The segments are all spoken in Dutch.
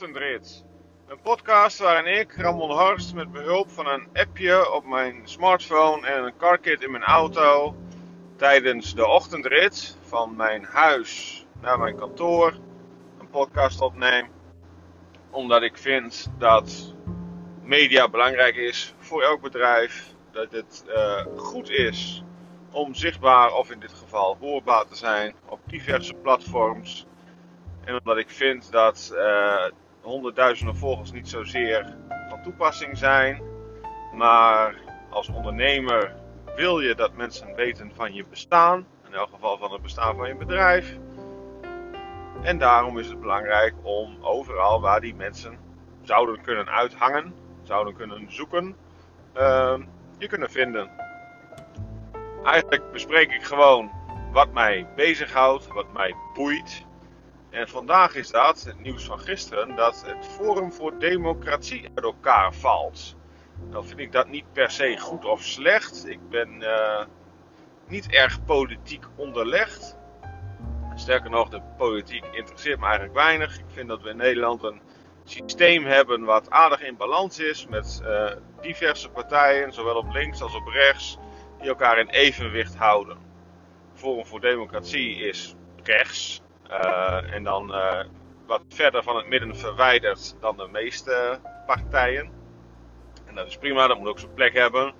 Een podcast waarin ik, Ramon Horst, met behulp van een appje op mijn smartphone en een carkit in mijn auto tijdens de ochtendrit van mijn huis naar mijn kantoor een podcast opneem. Omdat ik vind dat media belangrijk is voor elk bedrijf. Dat het uh, goed is om zichtbaar of in dit geval hoorbaar te zijn op diverse platforms. En omdat ik vind dat uh, honderdduizenden volgers niet zozeer van toepassing zijn. Maar als ondernemer wil je dat mensen weten van je bestaan. In elk geval van het bestaan van je bedrijf. En daarom is het belangrijk om overal waar die mensen zouden kunnen uithangen, zouden kunnen zoeken, uh, je kunnen vinden. Eigenlijk bespreek ik gewoon wat mij bezighoudt, wat mij boeit. En vandaag is dat, het nieuws van gisteren, dat het Forum voor Democratie uit elkaar valt. Nou vind ik dat niet per se goed of slecht. Ik ben uh, niet erg politiek onderlegd. Sterker nog, de politiek interesseert me eigenlijk weinig. Ik vind dat we in Nederland een systeem hebben wat aardig in balans is met uh, diverse partijen, zowel op links als op rechts, die elkaar in evenwicht houden. Forum voor Democratie is rechts en dan uh, wat verder van het midden verwijderd dan de meeste partijen. En dat is prima, dat moet ook zijn plek hebben.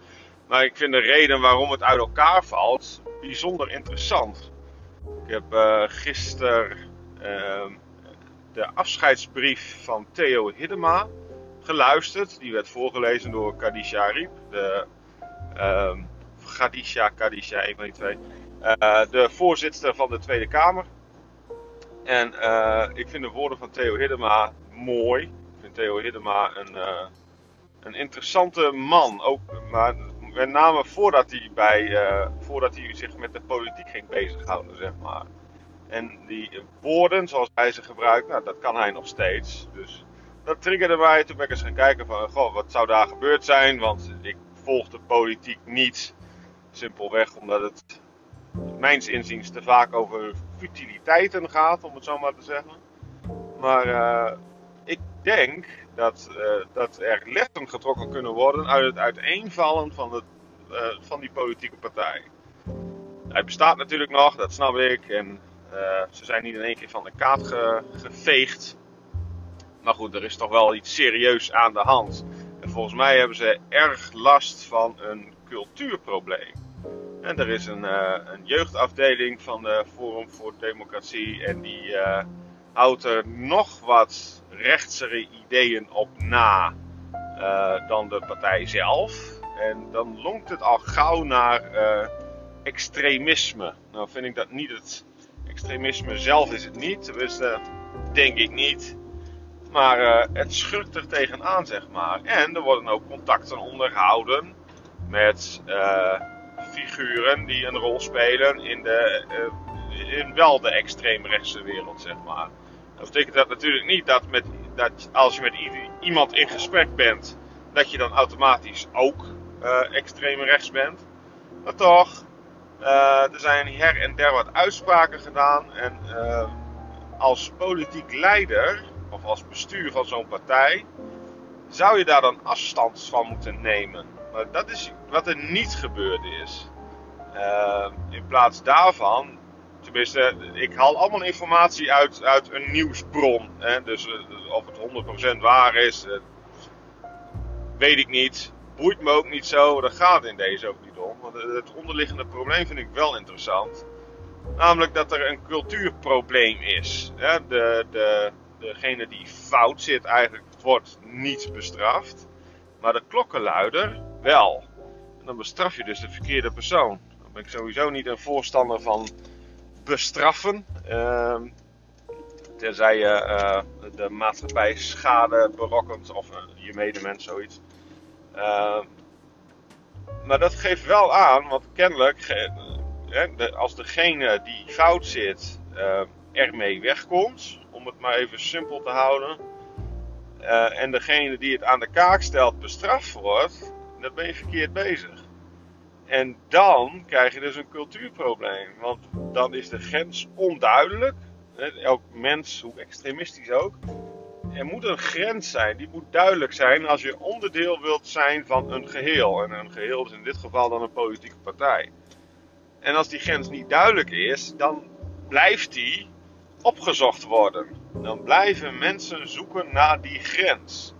Maar ik vind de reden waarom het uit elkaar valt bijzonder interessant. Ik heb uh, gisteren uh, de afscheidsbrief van Theo Hiddema geluisterd. Die werd voorgelezen door Kadisha Ariep. De, uh, Khadisha, Kadisha, een van die twee. De voorzitter van de Tweede Kamer. En uh, ik vind de woorden van Theo Hiddema mooi. Ik vind Theo Hiddema een, uh, een interessante man. Ook, maar met name voordat hij, bij, uh, voordat hij zich met de politiek ging bezighouden, zeg maar. En die woorden zoals hij ze gebruikt, nou, dat kan hij nog steeds. Dus dat triggerde mij. Toen ben ik eens gaan kijken van, goh, wat zou daar gebeurd zijn? Want ik volg de politiek niet. Simpelweg omdat het mijns inziens te vaak over futiliteiten gaat, om het zo maar te zeggen. Maar uh, ik denk dat, uh, dat er lessen getrokken kunnen worden uit het uiteenvallen van, het, uh, van die politieke partij. Hij bestaat natuurlijk nog, dat snap ik. En ze zijn niet in één keer van de kaart ge, geveegd. Maar goed, er is toch wel iets serieus aan de hand. En volgens mij hebben ze erg last van een cultuurprobleem. En er is een, uh, een jeugdafdeling van de Forum voor Democratie. En die uh, houdt er nog wat rechtsere ideeën op na uh, dan de partij zelf. En dan lonkt het al gauw naar extremisme. Nou vind ik dat niet het extremisme zelf is het niet. Tenminste, denk ik niet. Maar het schurkt er tegenaan, zeg maar. En er worden ook contacten onderhouden met figuren die een rol spelen in, de, uh, in wel de extreemrechtse wereld, zeg maar. Dat betekent dat natuurlijk niet dat, met, dat als je met iemand in gesprek bent, dat je dan automatisch ook uh, extreem rechts bent. Maar toch, uh, er zijn her en der wat uitspraken gedaan. En als politiek leider, of als bestuur van zo'n partij, zou je daar dan afstand van moeten nemen. Maar dat is wat er niet gebeurd is. Uh, in plaats daarvan, tenminste, ik haal allemaal informatie uit, uit een nieuwsbron. Hè? Dus uh, of het 100% waar is, uh, weet ik niet. Boeit me ook niet zo, daar gaat in deze ook niet om. Want het onderliggende probleem vind ik wel interessant. Namelijk dat er een cultuurprobleem is. De, de, degene die fout zit eigenlijk wordt niet bestraft. Maar de klokkenluider wel. En dan bestraf je dus de verkeerde persoon. Ben ik sowieso niet een voorstander van bestraffen. Uh, tenzij je uh, de maatschappij schade berokkent of uh, je medemens zoiets. Uh, maar dat geeft wel aan, want kennelijk, als degene die fout zit ermee wegkomt, om het maar even simpel te houden, en degene die het aan de kaak stelt bestraft wordt, dan ben je verkeerd bezig. En dan krijg je dus een cultuurprobleem. Want dan is de grens onduidelijk. Elk mens, hoe extremistisch ook, er moet een grens zijn, die moet duidelijk zijn als je onderdeel wilt zijn van een geheel. En een geheel is in dit geval dan een politieke partij. En als die grens niet duidelijk is, dan blijft die opgezocht worden. Dan blijven mensen zoeken naar die grens.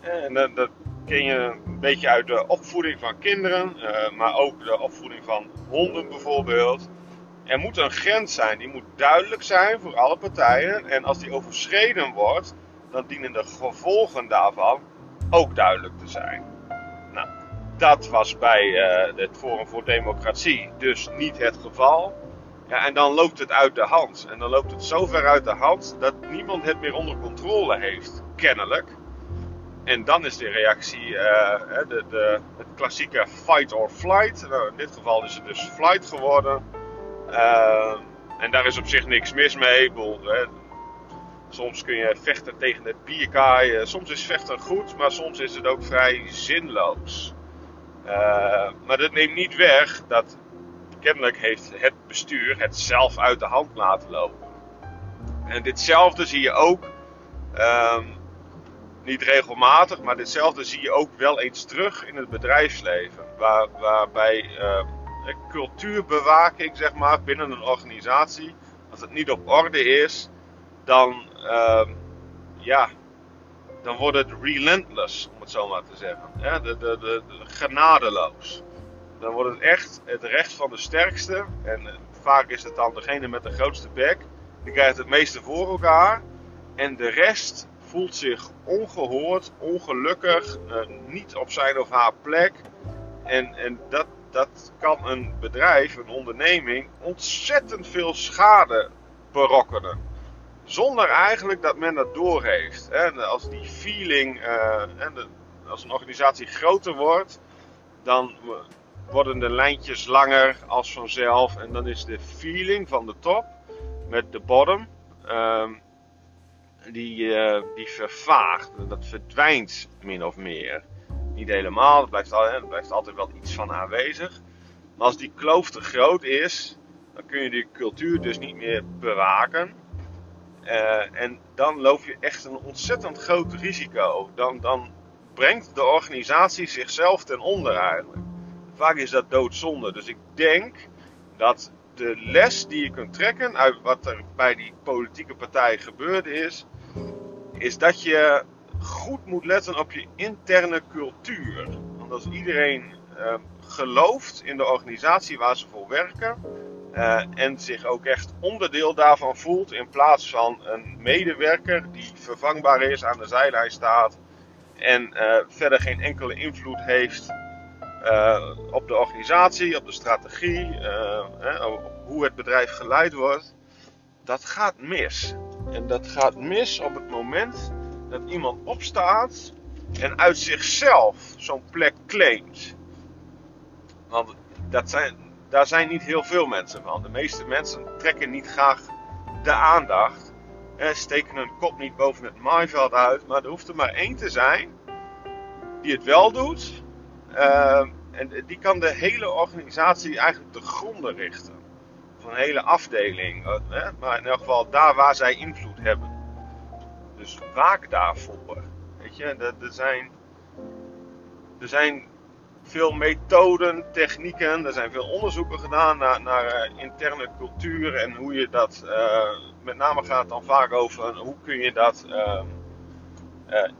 En dat, dat ken je een beetje uit de opvoeding van kinderen, eh, maar ook de opvoeding van honden bijvoorbeeld. Er moet een grens zijn, die moet duidelijk zijn voor alle partijen. En als die overschreden wordt, dan dienen de gevolgen daarvan ook duidelijk te zijn. Nou, dat was bij uh, het Forum voor Democratie dus niet het geval. Ja, en dan loopt het uit de hand. En dan loopt het zo ver uit de hand dat niemand het meer onder controle heeft, kennelijk. En dan is de reactie uh, de, de, het klassieke fight or flight. Nou, in dit geval is het dus flight geworden. Uh, en daar is op zich niks mis mee. Bedoel, soms kun je vechten tegen het bierkaai. Uh, soms is vechten goed, maar soms is het ook vrij zinloos. maar dat neemt niet weg dat kennelijk heeft het bestuur het zelf uit de hand laten lopen. En ditzelfde zie je ook, um, niet regelmatig, maar ditzelfde zie je ook wel eens terug in het bedrijfsleven. Waar, waarbij uh, cultuurbewaking, zeg maar, binnen een organisatie, als het niet op orde is, dan, uh, ja, dan wordt het relentless, om het zo maar te zeggen. Ja, de, de, de, de genadeloos. Dan wordt het echt het recht van de sterkste. En uh, vaak is het dan degene met de grootste bek. Die krijgt het meeste voor elkaar. En de rest voelt zich ongehoord, ongelukkig, uh, niet op zijn of haar plek. En, en dat, dat kan een bedrijf, een onderneming, ontzettend veel schade berokkenen. Zonder eigenlijk dat men dat doorheeft. En als die feeling, uh, en als een organisatie groter wordt, dan worden de lijntjes langer als vanzelf. En dan is de feeling van de top met de bottom, uh, die, uh, die vervaagt. Dat verdwijnt min of meer. Niet helemaal, er blijft, blijft altijd wel iets van aanwezig. Maar als die kloof te groot is, dan kun je die cultuur dus niet meer bewaken. Uh, en dan loop je echt een ontzettend groot risico. Dan, dan brengt de organisatie zichzelf ten onder eigenlijk. Vaak is dat doodzonde. Dus ik denk dat de les die je kunt trekken uit wat er bij die politieke partij gebeurd is, is dat je goed moet letten op je interne cultuur. Want als iedereen uh, gelooft in de organisatie waar ze voor werken uh, en zich ook echt onderdeel daarvan voelt, in plaats van een medewerker die vervangbaar is, aan de zijlijn staat en uh, verder geen enkele invloed heeft op de organisatie, op de strategie, op hoe het bedrijf geleid wordt, dat gaat mis. En dat gaat mis op het moment dat iemand opstaat en uit zichzelf zo'n plek claimt. Want dat zijn, daar zijn niet heel veel mensen van. De meeste mensen trekken niet graag de aandacht. Hè, steken hun kop niet boven het maaiveld uit. Maar er hoeft er maar één te zijn die het wel doet. Uh, en die kan de hele organisatie eigenlijk te gronden richten. Van een hele afdeling. Hè? Maar in elk geval daar waar zij invloed hebben. Dus waak daarvoor. Weet je, er, zijn, er zijn veel methoden, technieken. Er zijn veel onderzoeken gedaan naar, naar uh, interne cultuur en hoe je dat. Uh, met name gaat dan vaak over hoe kun je dat uh,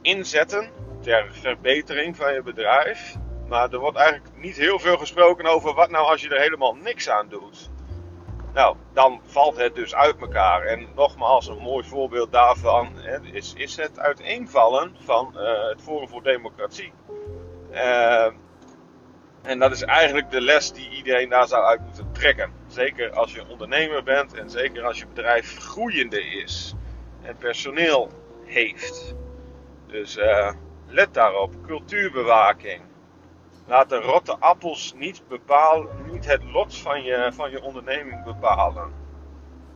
inzetten ter verbetering van je bedrijf. Maar er wordt eigenlijk niet heel veel gesproken over wat nou als je er helemaal niks aan doet. Nou, dan valt het dus uit elkaar. En nogmaals, een mooi voorbeeld daarvan is, is het uiteenvallen van uh, het Forum voor Democratie. Uh, en dat is eigenlijk de les die iedereen daar zou uit moeten trekken. Zeker als je ondernemer bent en zeker als je bedrijf groeiende is en personeel heeft. Dus uh, let daarop. Cultuurbewaking. Laat de rotte appels niet, bepalen, niet het lot van je, van je onderneming bepalen.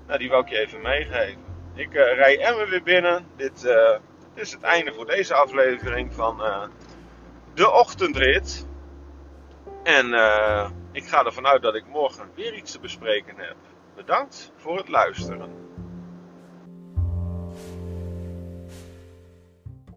Nou, die wil ik je even meegeven. Ik uh, rij Emmen weer binnen. Dit, uh, is het einde voor deze aflevering van uh, de ochtendrit. En ik ga ervan uit dat ik morgen weer iets te bespreken heb. Bedankt voor het luisteren.